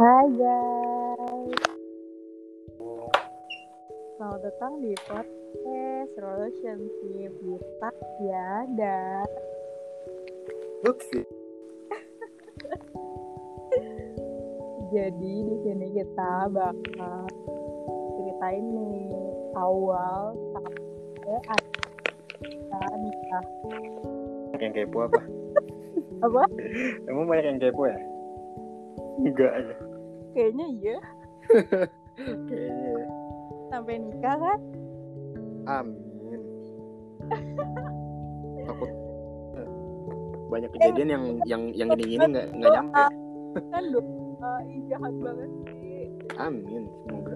Hai guys. Selamat datang di podcast Relationship with Tasya dan Lutfi. jadi di sini kita bakal ceritain nih awal sampai kita nikah. Banyak yang kepo apa? Apa? Emang banyak yang kepo ya? Enggak ya. Kayaknya iya Kayaknya ya. sampai nikah kan? Amin. Takut eh, banyak kejadian yang yang yang gini-gini nggak nggak nyampe. Kan doa, ih jahat banget sih. Amin. Semoga.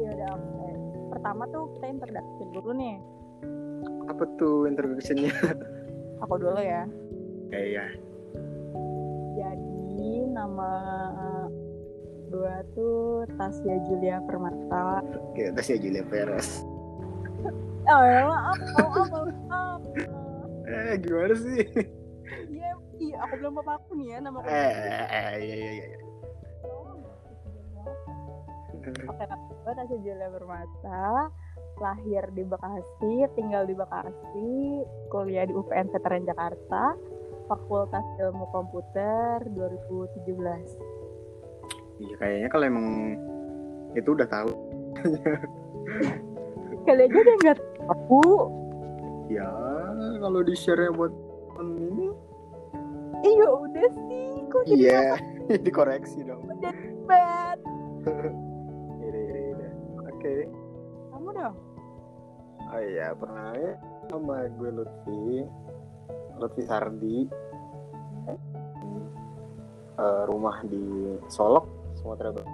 Ya udah oke. Pertama tuh kita introduction dulu nih. Apa tuh introduction-nya? Aku dulu ya. Kayak Jadi nama dua tuh Tasya Julia Permata. kayak Tasya Julia Perez. Oh maaf, maaf, maaf. Eh gimana sih? Iya, iya, aku bilang bapak aku nih ya nama aku. Eh, eh, eh, iya iya iya. Oke, gue Tasya Julia Permata. Lahir di Bekasi, tinggal di Bekasi, kuliah di UPN Veteran Jakarta, Fakultas Ilmu Komputer 2017. Iya kayaknya kalau emang itu udah tahu. Kali aja dia nggak tahu. Ya kalau di share buat ini. Iya udah sih, kok jadi Iya. Dikoreksi dong. bad. Iya iya iya. Oke. Kamu dong. Oh iya, pernah sama gue Lutfi Lutfi Sardi Eh, rumah di Solok, Sumatera Barat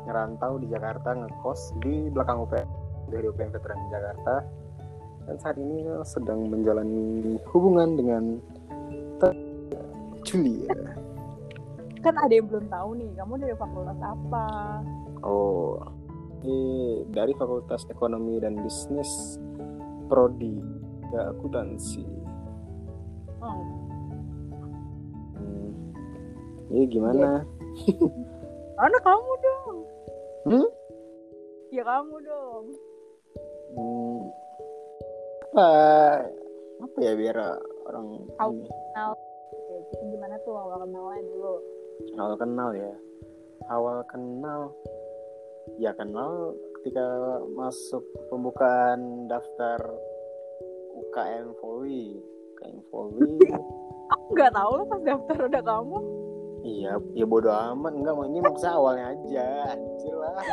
ngerantau di Jakarta ngekos di belakang UPN dari UPN Veteran Jakarta dan saat ini sedang menjalani hubungan dengan Julia Kan ada yang belum tahu nih, kamu dari fakultas apa? oh ini dari Fakultas Ekonomi dan Bisnis Prodi ya akuntansi Oh, Hmm. Iya gimana? mana kamu dong? Hmm? Ya kamu dong. Hmm. Apa? Apa ya biar orang Oke, jadi gimana tuh awal kenalnya dulu? awal kenal ya. Awal kenal ya kenal ketika masuk pembukaan daftar UKM Volley. UKM Volley. Aku nggak tahu loh pas daftar udah kamu. Iya, ya bodo amat enggak mau ini maksudnya awalnya aja. Anjir lah.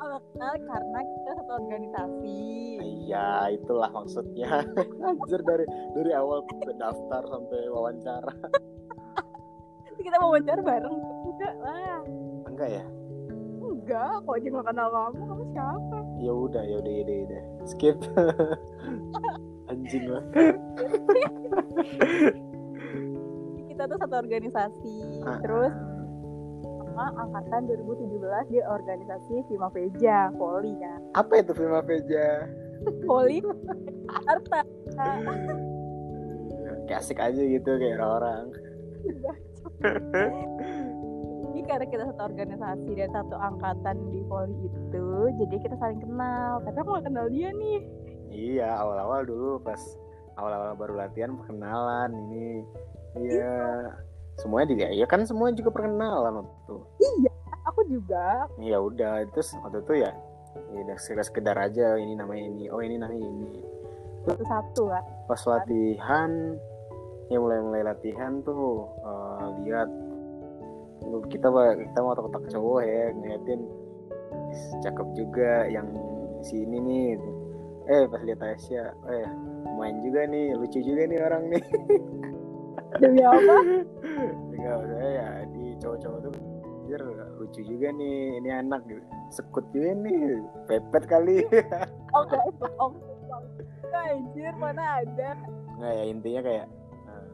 Awal karena kita satu organisasi. Iya, itulah maksudnya. Anjir dari dari awal daftar sampai wawancara. Jadi kita mau wawancara bareng. Enggak lah. Enggak ya? Enggak, aku aja nggak kenal kamu. Kamu siapa? Ya udah, ya udah, ya udah, ya udah. Skip. Anjing lah. Jadi kita tuh satu organisasi. Ah, Terus sama angkatan 2017 di organisasi Vima Veja, Poli kan. apa itu Vima Veja? Poli Jakarta. Kayak asik aja gitu kayak orang. Ini karena kita satu organisasi dan satu angkatan di Poli itu, jadi kita saling kenal. Tapi aku gak kenal dia nih. Iya, awal-awal dulu pas awal-awal baru latihan perkenalan ini. Iya. Semuanya juga, ya kan semua juga perkenalan waktu itu. Aku juga. Ya udah, terus waktu itu ya, ya udah sekedar, sekedar aja ini namanya ini, oh ini namanya ini. Satu-satu kan. pas latihan ya mulai mulai latihan tuh eh, lihat kita kita mau otak cowok ya ngeliatin "Is, cakep juga yang si ini nih eh pas lihat Aisyah eh main juga nih lucu juga nih orang nih Demi apa? enggak saya ya di cowok-cowok tuh anjir lucu juga nih ini anak gitu sekut juga nih pepet kali Oh enggak, itu oh, enggak, anjir, mana ada. nggak ya intinya kayak eh,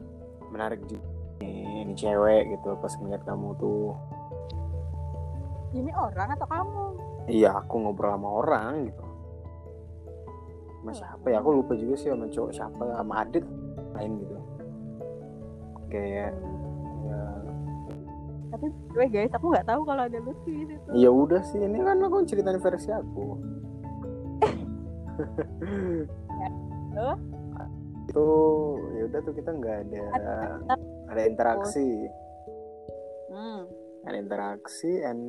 menarik juga nih, ini cewek gitu pas ngeliat kamu tuh Ini orang atau kamu? iya aku ngobrol sama orang gitu sama siapa ya aku lupa juga sih sama cowok siapa sama Adit lain gitu kayak ya. Tapi gue guys aku nggak tahu kalau ada Lutfi di situ. Ya udah sih ini kan aku ceritain versi aku. Itu ya udah tuh kita nggak ada ada interaksi. Hmm. ada interaksi and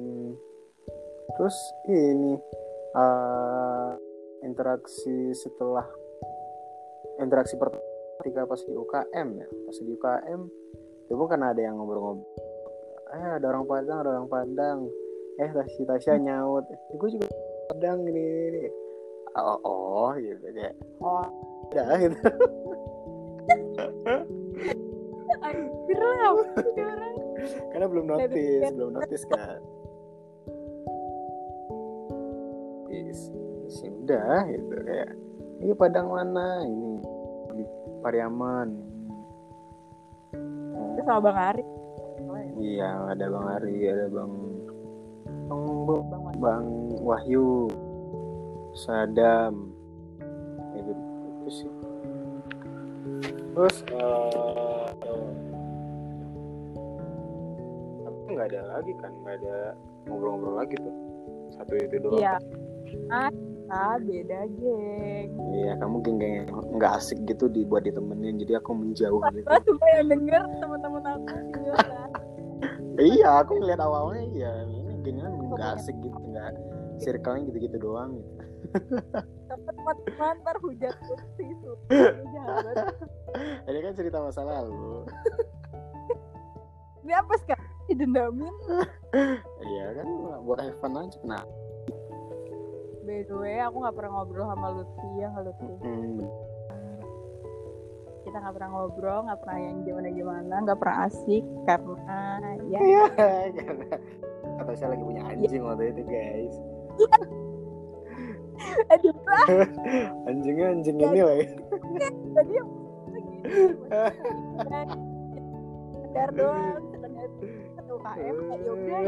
terus ini eh, interaksi setelah interaksi pertama ketika pas di UKM ya. Pas di UKM itu karena ada yang ngobrol-ngobrol. Eh ada orang Padang ada orang Padang. Eh Tasya Tasya nyaut. Eh, gue juga Padang gini gini, gini. oh, oh gitu kayak oh. Udah gitu. Anjir lah ini orang karena belum notice belum notice kan. Is, ya udah gitu kayak ini Padang mana ini di Pariaman. Itu sama Bang Ari? Iya ada Bang Ari ada Bang Bang, Bang. Bang Wahyu Sadam. Itu, itu sih. Terus tapi nggak ada lagi kan nggak ada ngobrol-ngobrol lagi tuh. Satu itu doang. Iya. Ah beda geng iya kamu geng geng nggak asik gitu dibuat ditemenin jadi aku menjauh gitu Lo semua yang denger teman-teman aku gila iya aku ngeliat awalnya iya ini gengnya nggak asik gitu nggak circle-nya gitu-gitu doang gitu. Dapat teman ntar hujat kursi itu. Ini kan cerita masa lalu Ini apa sekarang? Didendamin. iya kan buat have fun aja nah By the way, aku gak pernah ngobrol sama Lutfi ya, nggak Lutfi. hmm, Kita gak pernah ngobrol, gak pernah yang gimana-gimana, gak pernah asik karena ya iya karena atau saya lagi punya anjing waktu itu guys aduh anjingnya anjing ini lah ya. tadi yang Sadar doang, sedangkan satu KM kayak yaudah.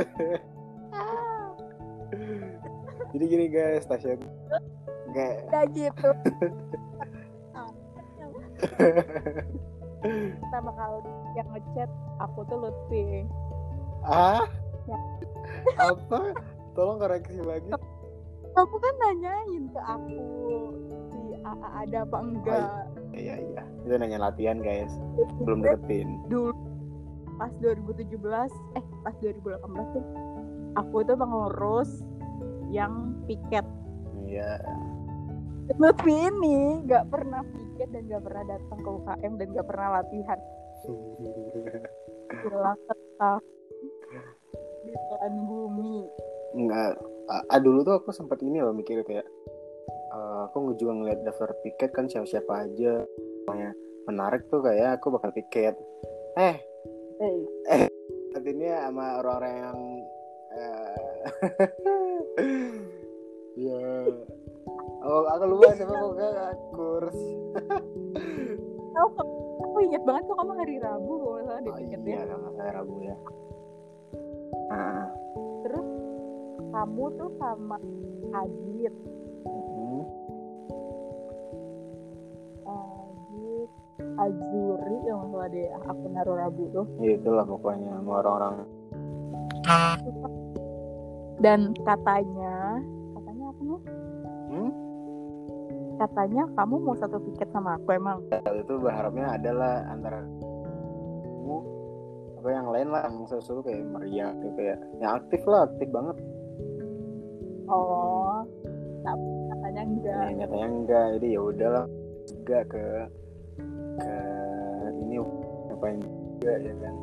Jadi gini guys Tasya nggak. Udah gitu. Pertama kali yang ngechat aku tuh Lutfi. ah? Ya. apa? Tolong koreksi lagi. Kamu kan nanyain ke aku si AA ada apa enggak. Iya iya itu nanya latihan guys. Belum deketin. Dulu pas 2017 eh pas 2018 tuh aku tuh pengurus yang piket. Iya. Lutfi ini nggak pernah piket dan nggak pernah datang ke UKM dan nggak pernah latihan. Gila ketah di telan bumi. Enggak, ah, dulu tuh aku sempat ini loh mikir kayak eh, aku juga ngeliat daftar tiket kan siapa-siapa aja. Pokoknya menarik tuh kayak aku bakal tiket eh eh artinya sama orang-orang yang eh, ya oh aku lupa siapa pokoknya kurs. Aku, aku ingat banget kok kamu hari Rabu kalau nggak salah di oh, iya nggak salah Rabu ya. Ah terus kamu tuh sama Adit. Hmm. Adit Azuri yang salah deh aku naruh Rabu tuh. Ya itulah pokoknya sama orang-orang dan katanya katanya apa nih hmm? katanya kamu mau satu tiket sama aku emang? Waktu itu berharapnya adalah antara kamu apa yang lain lah yang sesuatu kayak Maria gitu kayak yang aktif lah aktif banget. Oh tapi katanya enggak. Ya, nyatanya enggak jadi ya udahlah juga ke ke ini ngapain juga ya kan.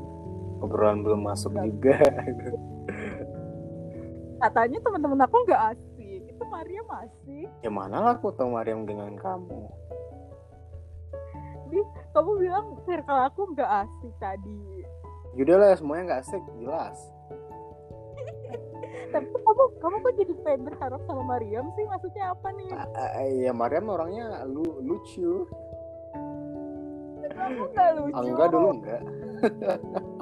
Obrolan belum masuk juga katanya teman-teman aku nggak asik. Itu Maria masih. Ya mana lah aku tahu Maria dengan kamu. Kamu bilang circle aku nggak asik tadi. Yaudah lah semuanya nggak asik jelas. Tapi kamu kamu kok jadi pengen berharap sama Mariam sih? Maksudnya apa nih? Ah, ah, ya Mariam orangnya lu lucu. Aku nggak lucu. Ah, enggak dulu enggak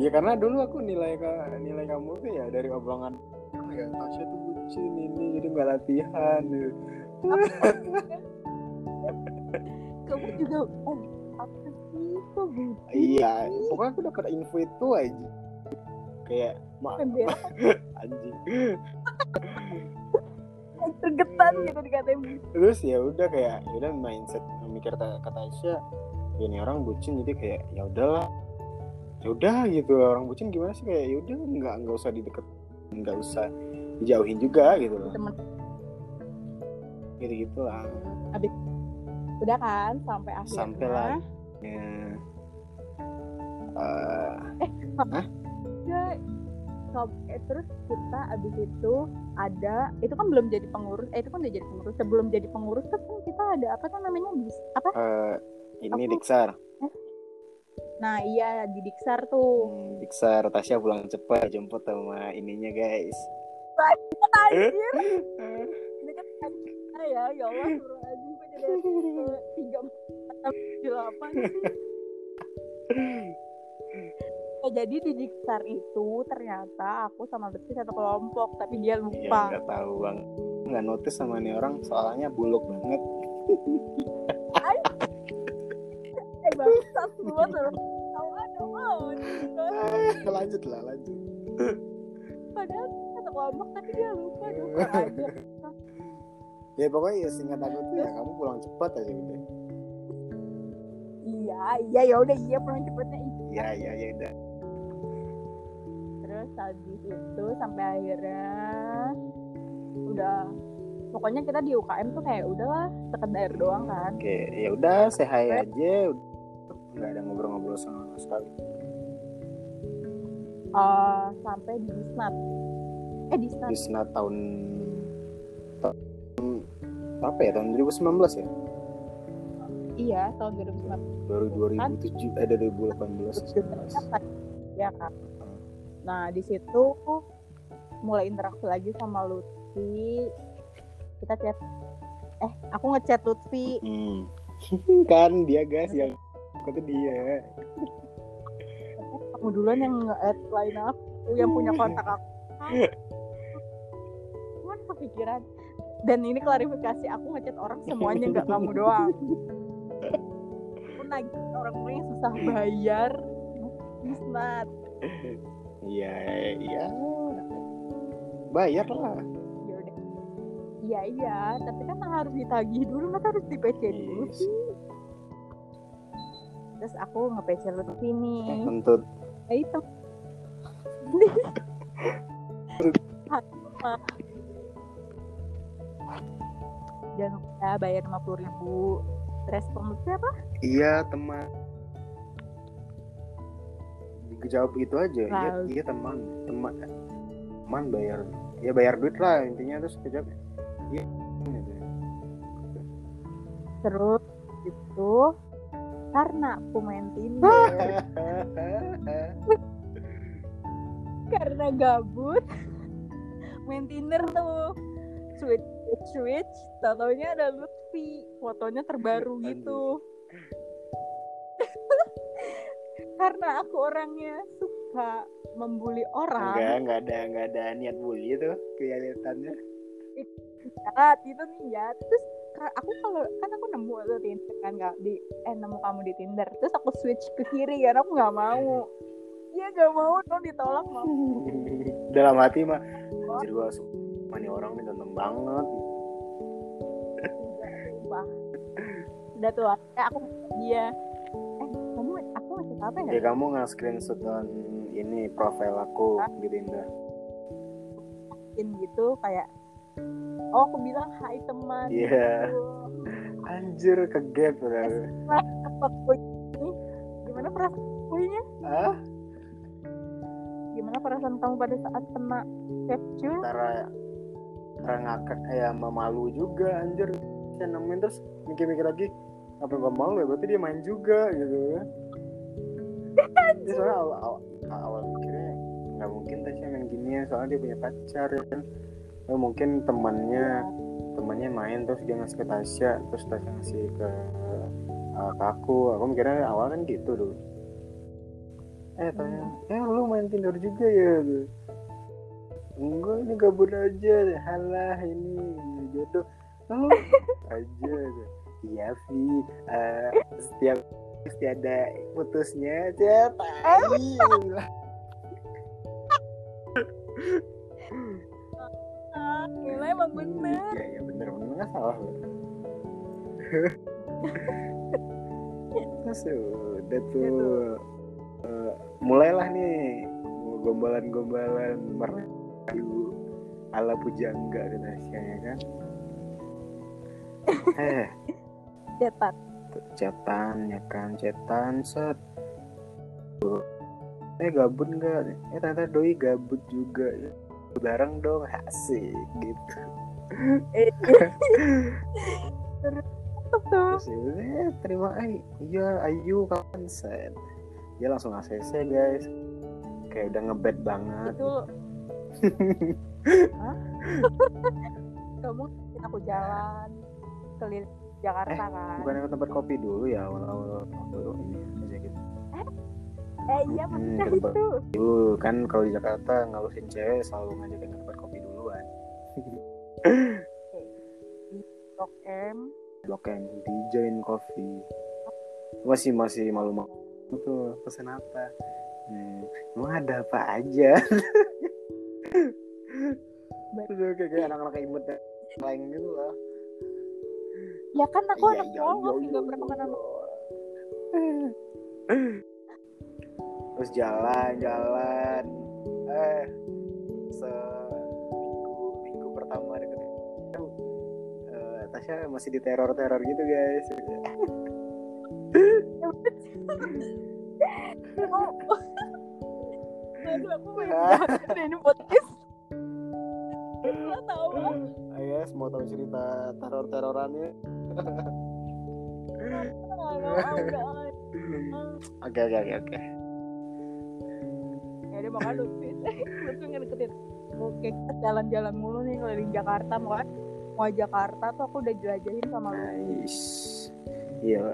ya karena dulu aku nilai ka- nilai kamu tuh ya dari obrolan oh ya Tasya tuh lucu ini jadi nggak latihan. Kamu juga eh, apa sih kok bucin? Iya pokoknya aku dapat info itu aja. Kayak mak anjing. Tergetan gitu dikatain bucin. Terus ya udah kayak ya udah mindset mikir kata, Aisyah ya ini orang bucin jadi kayak ya udahlah ya udah gitu orang bucin gimana sih? Kayak ya udah nggak nggak usah di deket nggak usah dijauhin juga gitu loh. Temen. Gitu gitulah udah kan sampai akhirnya. Sampai lah. ya eh, Ya, so- eh, terus kita abis itu ada itu kan belum jadi pengurus eh itu kan udah jadi pengurus. Sebelum jadi pengurus kan kita ada apa tuh namanya bis apa? Eh, ini Aku- Diksar nah iya di Diksar tuh. Hmm, Diksar Tasya pulang cepat jemput sama ininya guys. Anjir. Ini kan ya ya Allah suruh gue jadi eh, tiga enam delapan. Ya, jadi di Diksar itu ternyata aku sama Betty satu kelompok tapi dia Iya lupa nggak tahu bang. Nggak notice sama nih orang soalnya buluk banget. Eh bangsat semua suruh tahu ada mau lanjut lah lanjut. Padahal satu kelompok tapi dia lupa dong aja. Ya pokoknya ya singkat aku tuh ya kamu pulang cepat aja gitu. Iya iya ya udah iya pulang cepetnya itu ya ya ya udah. Terus habis itu sampai akhirnya udah pokoknya kita di UKM tuh kayak udahlah sekedar doang kan. Oke ya udah hi aja udah. Nggak ada ngobrol-ngobrol sama sekali. Eh, sampai di Disnat eh Disnat di senat tahun tahun apa ya? Tahun 2019 ya? Iya tahun 2019 baru 2007 eh 2018 ya kan nah di situ mulai interaksi lagi sama Lutfi. Kita chat. Eh aku ngechat Lutfi. Hmm. kan dia guys yang aku tuh dia? Kamu duluan yang nge-add line aku yang punya kontak aku. Cuman kepikiran. Dan ini klarifikasi aku ngechat orang semuanya nggak kamu doang. Aku nagih orang-orang yang susah bayar. Disnat iya iya. Bayar lah. Ya iya iya. Tapi kan harus ditagih dulu masa harus di PC dulu sih terus aku nge-PC Lutfi nih Kentut ya itu jangan lupa bayar lima puluh ribu respon Lutfi apa Iya teman. Dijawab gitu aja. Iya, iya teman, teman, teman bayar. Ya bayar duit lah intinya terus kejawab. Iya. gitu. terus itu karena aku main Tinder. Karena gabut. Main Tinder tuh. Switch switch tatonya ada Lutfi. Fotonya terbaru gitu. Karena aku orangnya suka membuli orang. Enggak, enggak ada enggak ada niat bully tuh kelihatannya. saat itu ya terus aku kalau kan aku nemu tuh Tinder kan nggak di eh nemu kamu di Tinder terus aku switch ke kiri karena aku nggak mau Iya nggak mau dong ditolak mau Dalam hati mah anjir gua suka nih orang nih ganteng banget. Wah. Udah tuh kayak aku dia eh kamu aku masih apa ya? Ya kamu nge-screenshotan ini profil aku di Tinder. Gitu kayak oh aku bilang hai teman Iya. gitu. Anjir ke gap kan. gimana perasaan kuynya Ah, gimana perasaan kamu pada saat kena capture cara cara ngakak kayak malu juga anjir. Saya nemuin terus mikir-mikir lagi apa gak malu ya berarti dia main juga gitu ya. Dia soalnya awal, awal, awal mikirnya nggak mungkin Tasya main gini soalnya dia punya pacar ya kan. Oh, mungkin temannya temannya main terus dia ngasih ke Tasya terus Tasya ngasih ke, uh, ke aku. Aku mikirnya awal kan gitu dulu. Eh tanya eh lu main Tinder juga ya? Enggak ini gabut aja. Halah ini jodoh. Lu aja. Iya Vi. Eh, setiap pasti ada putusnya aja tai ah, gila emang bener. Iya iya bener bener. Nggak salah loh terus udah tuh uh, mulailah nih gombalan-gombalan merayu ala pujangga dan Asia ya kan? Eh. Cetak. Cetan ya kan? Cetan set. Eh gabut nggak? Eh ternyata doi gabut juga bareng dong asik gitu. Eh terus tuh terus ya terima eh iya ayu kapan set dia langsung ACC guys. Kayak udah ngebet banget. Itu kamu aku jalan keliling Jakarta kan? bukan ke tempat kopi dulu ya awal-awal waktu ini aja gitu eh iya maksudnya itu. dulu. Kan kalau di Jakarta ngalusin cewek selalu ngajakin ke tempat kopi duluan. Blok M. Blok M di Join Coffee masih masih malu-malu tuh pesen apa? Hmm, emang ada apa aja? Terus kayak, kayak anak-anak imut lain gitu lah ya kan aku Iya, anak iya, iya, nggak iya, pernah ke mana terus jalan-jalan eh seminggu minggu pertama deket eh, Tasya masih di teror-teror gitu guys. Aduh aku pengen podcast. Lo tau mau tahu cerita teror-terorannya? Oke oke oke makanya lu lu tuh ngedeketin. Oke kita jalan-jalan mulu nih keliling Jakarta mau mau Jakarta tuh aku udah jelajahin sama lu. Nice. Iya.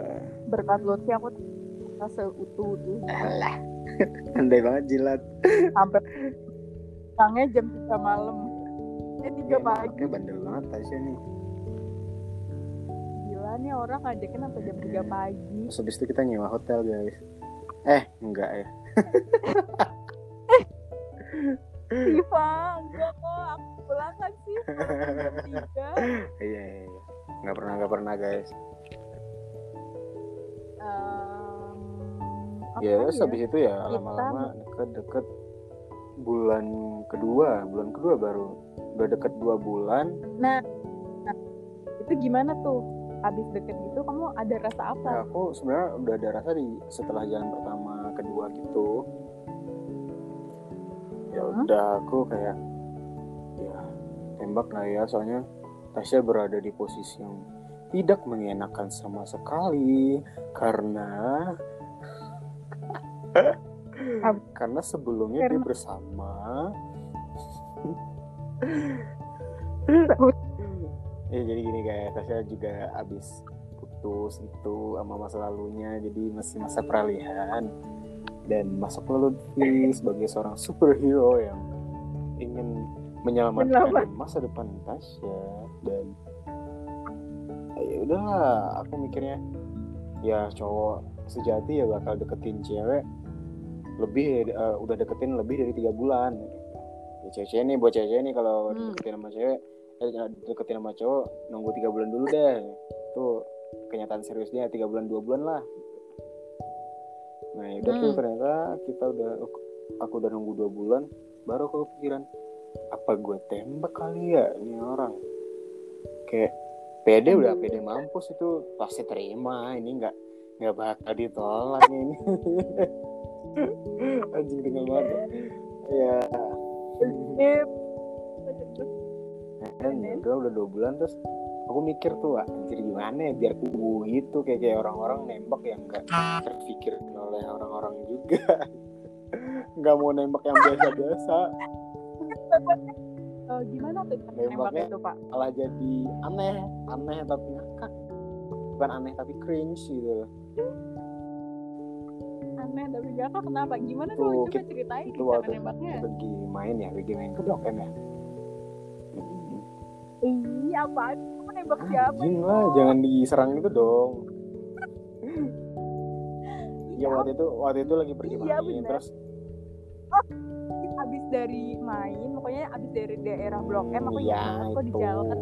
Berkat lu sih aku bisa seutuh-utuh. Alah. Pandai banget jilat. Sampai pulangnya jam 3 malam. Eh 3 pagi. Kayak bandel banget Tasya nih. Gila nih orang ngajakin sampai jam 3 pagi. Terus habis itu kita nyewa hotel guys. Eh enggak ya Siva enggak kok. Aku pulang kan sih. Tiga Iya iya iya. Nggak pernah nggak pernah guys. Apa Ya terus habis itu ya lama-lama deket-deket bulan kedua. Bulan kedua baru. Udah deket dua bulan. Nah, nah, itu gimana tuh? Habis deket gitu kamu ada rasa apa? Ya aku sebenarnya udah ada rasa di setelah jalan pertama kedua gitu. ya. Udah aku kayak ya tembak lah ya. Soalnya Tasya berada di posisi yang tidak mengenakan sama sekali. Karena karena sebelumnya dia Karena- bersama. Ya jadi gini guys Tasya juga abis putus itu sama masa lalunya. Jadi masih masa peralihan dan masuklah Lutfi sebagai seorang superhero yang ingin menyelamatkan Menyelamat. masa depan Tasya dan ya udahlah aku mikirnya ya cowok sejati ya bakal deketin cewek lebih eh, udah deketin lebih dari tiga bulan ya cewek nih buat cewek nih kalau Hmm. deketin sama cewek eh, deketin sama cowok nunggu tiga bulan dulu deh itu kenyataan seriusnya tiga bulan dua bulan lah nah ya udah tuh Hmm. ternyata kita udah aku udah nunggu dua bulan baru aku kepikiran apa gue tembak kali ya ini orang? Kayak pede udah pede mampus itu pasti terima ini nggak nggak bakal ditolak ini. Anjing dengan banget. Ya ya udah dua bulan terus aku mikir tuh "Wah, anjir gimana ya biar kubu gitu kayak kayak orang-orang nembak yang nggak terpikir oleh orang-orang juga. Nggak mau nembak yang biasa-biasa. Eh, gimana tuh Nembaknya. nembaknya itu pak? malah jadi aneh. Aneh tapi ngakak. Bukan aneh tapi cringe gitu. Aneh tapi gak kak kenapa? Gimana Tuh, tuh coba kita- ceritain itu cara nembaknya. lagi main ya lagi main ke Blok M ya. Ih, apaan? Kamu nembak siapa? Anjing lah jangan diserang itu dong Iya waktu itu waktu itu lagi pergi Iya, main bener. terus? Abis dari main pokoknya abis dari daerah blok M aku Iya, kok di jalan.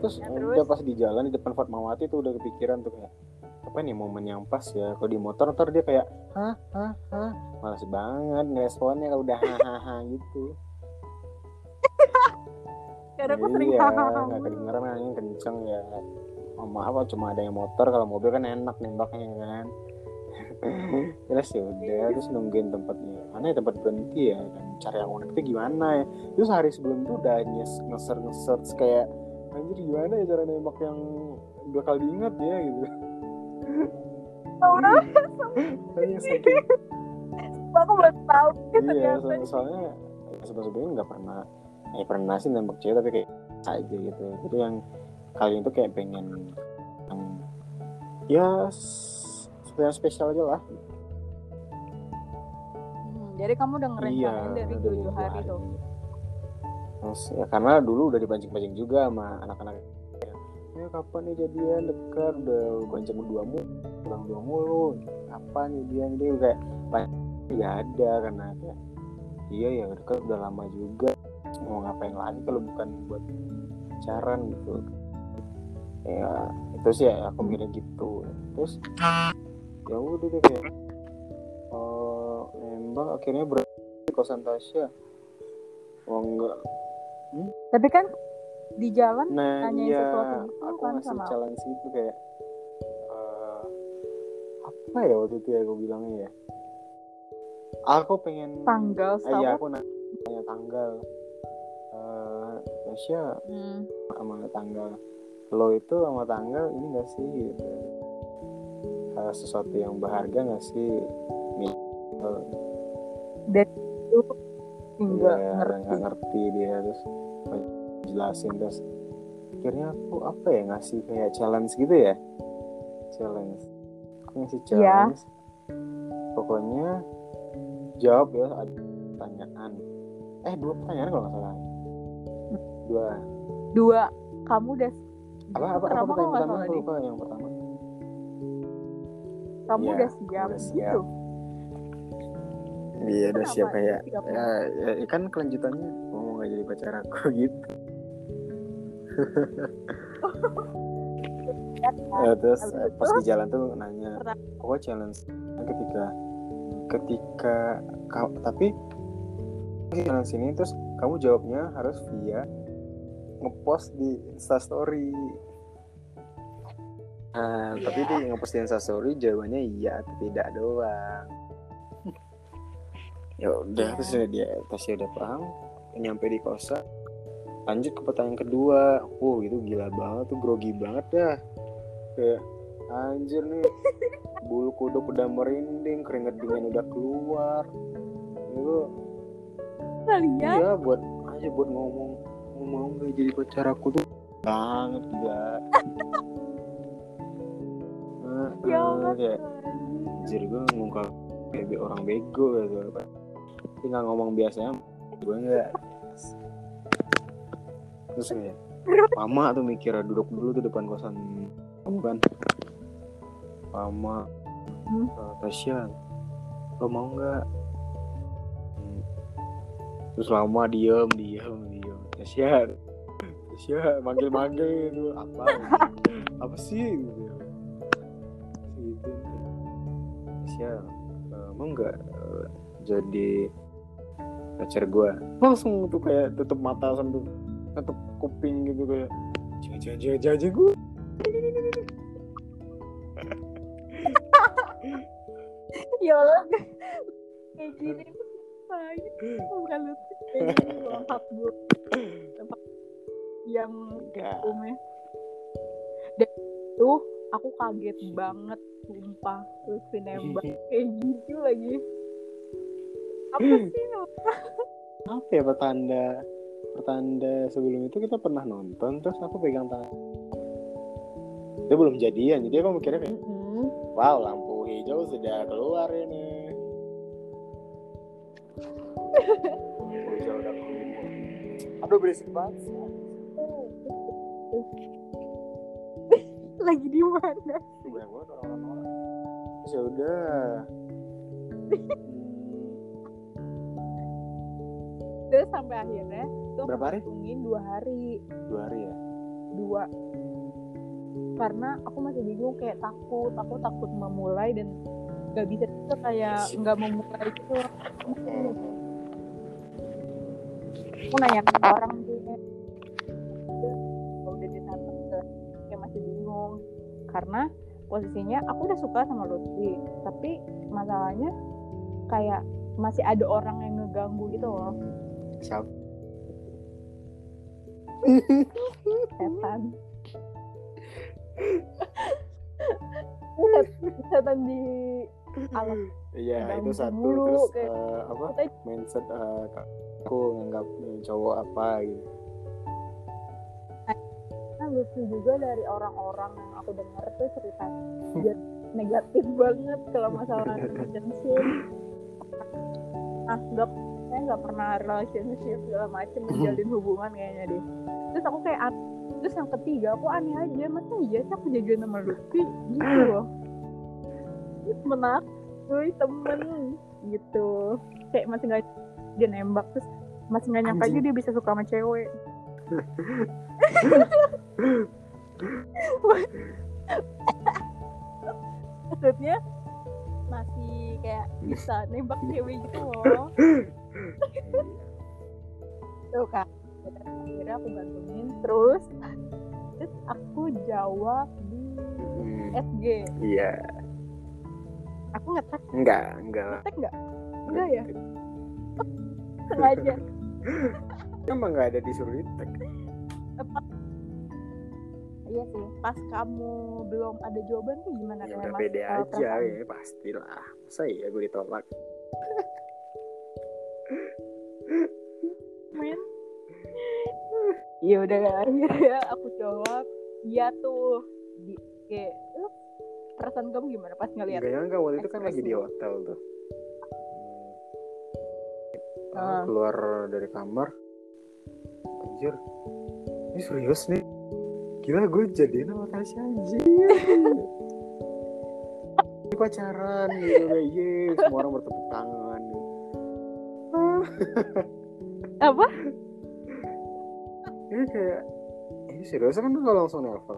Terus Ya, udah terus? pas di jalan di depan Fatmawati tuh udah kepikiran tuh kayak apa nih momen yang pas ya? Kalau di motor ntar dia kayak hah hah hah? Malas banget ngeresponnya kalau udah hahaha gitu. Karena aku sering iya hahaha nggak kedengeran angin kenceng ya oh, maaf apa cuma ada yang motor kalau mobil kan enak nembaknya kan. Terus ya udah terus nungguin tempatnya. Mana ya tempat berhenti ya? Dan cari yang unik itu gimana ya? Terus hari sebelum itu udah nyes ngeser ngeser kayak anjir gimana ya cara nembak yang bakal diingat ya? gitu. Saking aku baru tahu iya ternyata. so- soalnya sebelum sebelumnya nggak pernah eh pernah sih nembak cewek tapi kayak aja gitu. Jadi yang kali itu kayak pengen yang ya yang spesial aja lah. Hmm, jadi kamu udah ngerencanain dari udah tujuh dua hari. Tuh Terus, ya karena dulu udah dipancing-pancing juga sama anak-anak. Ya kapan nih jadian? Dekat udah gonceng berdua mulu pulang dua mulu. Kapan jadian? Dia kayak nggak ada karena kayak iya ya dekat udah lama juga. Mau ngapain lagi kalau bukan buat pacaran gitu ya itu sih ya aku mikirnya gitu. Terus ya udah deh kayak oh nembak akhirnya berhenti di kosan Tasya. Oh enggak. Tapi kan di jalan nah Nanyain iya sesuatu gitu aku kan ngasih sama challenge itu kayak eh, apa ya waktu itu ya aku bilangnya ya? Aku pengen tanggal Ah, iya sama aku nanya tanggal. Eh Tasya hmm. sama tanggal lo itu sama tanggal ini gak sih gitu. Eh, sesuatu yang berharga gak sih? Nih itu enggak Iya, ngerti. nggak ngerti dia terus jelasin terus akhirnya aku apa ya ngasih kayak challenge gitu ya? Challenge. Aku ngasih Iya. challenge. Pokoknya jawab ya ada pertanyaan. Eh dua pertanyaan kalau nggak salah. Dua. Dua. Kamu udah apa apa, apa pertanyaan nggak pertama aku lupa yang pertama kamu Iya, udah siap udah siap. gitu iya udah Kenapa? siap kayak Siap. ya, ya kan kelanjutannya mau nggak jadi pacar aku gitu Ya, terus Habis eh, itu? pas di jalan tuh nanya pokoknya challenge ketika ketika kau tapi challenge ini terus kamu jawabnya harus via ngepost di instastory nah tapi di ngepost di instastory jawabannya iya atau tidak doang. Ya udah Iya. terus dia dia udah paham nyampe di kosan. Lanjut ke pertanyaan kedua. Wow itu gila banget tuh grogi banget dah. Kayak anjir nih bulu kuduk udah merinding keringet dingin udah keluar. Itu kalian? iya buat aja buat ngomong ngomong gak jadi pacar aku tuh? Banget gila Nah, ya Allah kayak anjir gue ngungkap kayak orang bego gitu tapi nggak ngomong biasanya gue nggak. Terus kayak lama tuh mikir duduk dulu tuh depan kosan kamu kan. Lama. Hmm. "Eh, Tasya. Lo mau nggak? Hmm. terus lama diem diem Tasya Tasya manggil manggil gitu. Apa apa sih gitu gitu Tasya eh, mau nggak eh, jadi pacar gue langsung tuh kayak tutup mata sambil tutup kuping gitu kayak jangan jangan jangan gue ya Allah. Kayak gini bukan lucu kayak gini lengkap bu. Tempat yang enggak umumnya. Dan itu aku kaget banget sumpah. Terus nembak kayak gitu lagi. Apa sih apa ya pertanda pertanda sebelum itu kita pernah nonton terus aku pegang tangan. Dia belum jadian jadi aku mikirnya kayak Mm-mm. wow lampu hijau sudah keluar ini aduh berisik banget sih. lagi di mana? Banyak banget orang-orang. Ya udah. Terus sampai akhirnya tuh Berapa hari? dua hari. Dua hari ya? Dua. Karena aku masih bingung kayak takut aku takut memulai dan nggak bisa tuh kayak nggak memulai gitu. Aku nanya ke orang juga udah udah ditantang kayak masih bingung. Karena posisinya aku udah suka sama Lutfi tapi masalahnya kayak masih ada orang yang ngeganggu gitu loh. Siapa setan. Setan di iya Ganggu itu satu mulu, terus kayak- eh, apa Kita- mindset eh, aku nganggap cowok apa gitu Nah, lucu juga dari orang-orang yang aku dengar tuh cerita dia negatif banget kalau masalah relationship. Nah, nggak saya nggak pernah relationship segala macem menjalin hubungan kayaknya deh. Terus aku kayak terus yang ketiga aku aneh aja masa iya sih aku jadian sama Lutfi gitu loh. Menak, gue temen gitu. Kayak masih nggak dia nembak terus masih nggak nyangka aja dia bisa suka sama cewek. maksudnya masih kayak bisa nembak cewek gitu loh. Tuh kan akhirnya aku gantungin terus terus aku jawab di Hmm, SG iya aku ngetek enggak enggak ngetek nggak enggak ya? sengaja. Emang nggak ada disuruh di tag iya sih pas kamu belum ada jawaban tuh gimana ya udah pede eh, aja perasaan? ya pastilah. Masa iya gue ditolak? Men? Ya udah akhirnya aku jawab. Iya tuh. Di kayak "Eh, perasaan kamu gimana pas ngeliat Enggak nyangka waktu itu kan lagi di hotel tuh. Ah. Keluar dari kamar. Anjir. Ini serius nih. Gila gue jadian sama Tasya anjir. Ini pacaran gitu kayak ye, semua orang bertepuk tangan. apa Ini kayak ini serius kan lu langsung nelfon.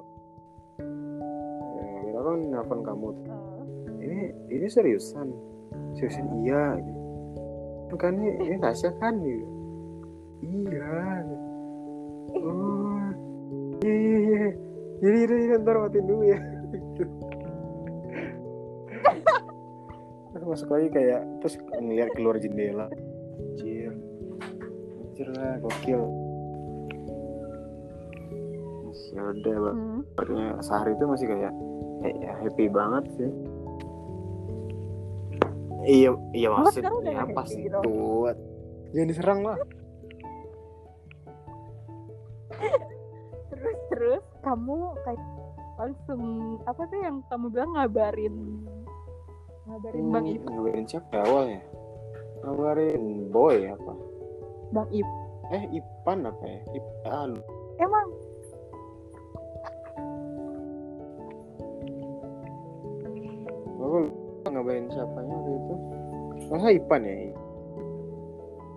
Kan nelfon kamu tuh. Eh, ini ini seriusan? Seriusan iya gitu. kan ini, ini Tasya kan gitu. iya. Oh iya iya iya jadi jadi jadi, ntar matiin dulu ya. Terus masuk lagi kayak terus ngeliat keluar jendela. Anjir. Anjir lah gokil. Ya udah hmm. Sehari itu masih kayak ya happy banget sih. Iya iya maksudnya apa sih? gitu? tuh jangan diserang lah. Terus terus kamu kayak langsung apa tuh yang kamu bilang ngabarin? Ngabarin bang Hmm, Ip? ngabarin siapa ya awalnya? Ngabarin boy apa? Bang Ip. Eh Ipan apa ya? Ip lu- emang masa Ipan ya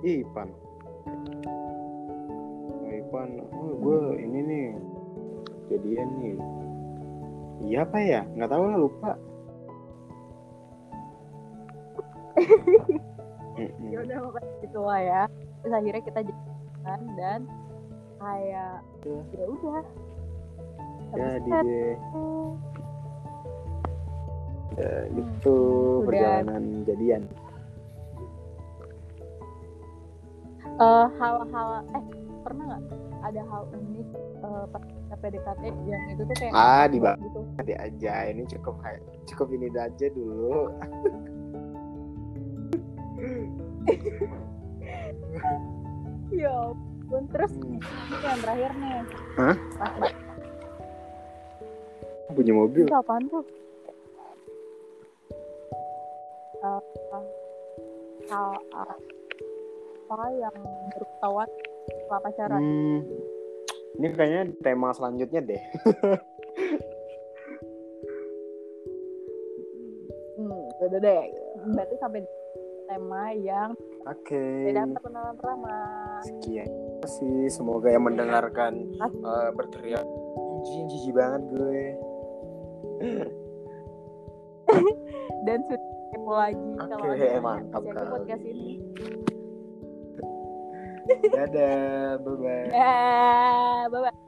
Ipan Ipan oh gue ini nih jadian nih iya apa ya nggak tahu lah lupa ya udah pokoknya gitu lah ya terus akhirnya kita jalan dan kayak ya udah jadi Habis deh ya, gitu Udah. perjalanan jadian eh, hal-hal eh pernah nggak ada hal unik eh, pas kita PDKT yang itu tuh kayak Ah, di bawah. gitu Nanti aja ini cukup cukup ini aja dulu ya ampun terus Hmm. ini yang terakhir nih Hah? pas punya mobil itu apaan tuh Eh, hal apa yang baru ketahuan setelah pacaran Hmm, ini kayaknya tema selanjutnya deh. Hmm. udah deh berarti sampai tema yang Oke. tidak perkenalan pertama Sekian sih. Semoga yang mendengarkan eh, berteriak jijik banget gue. dan sudah kepo lagi kalau Oke, ada mantap podcast ini Dadah, bye bye. ya bye bye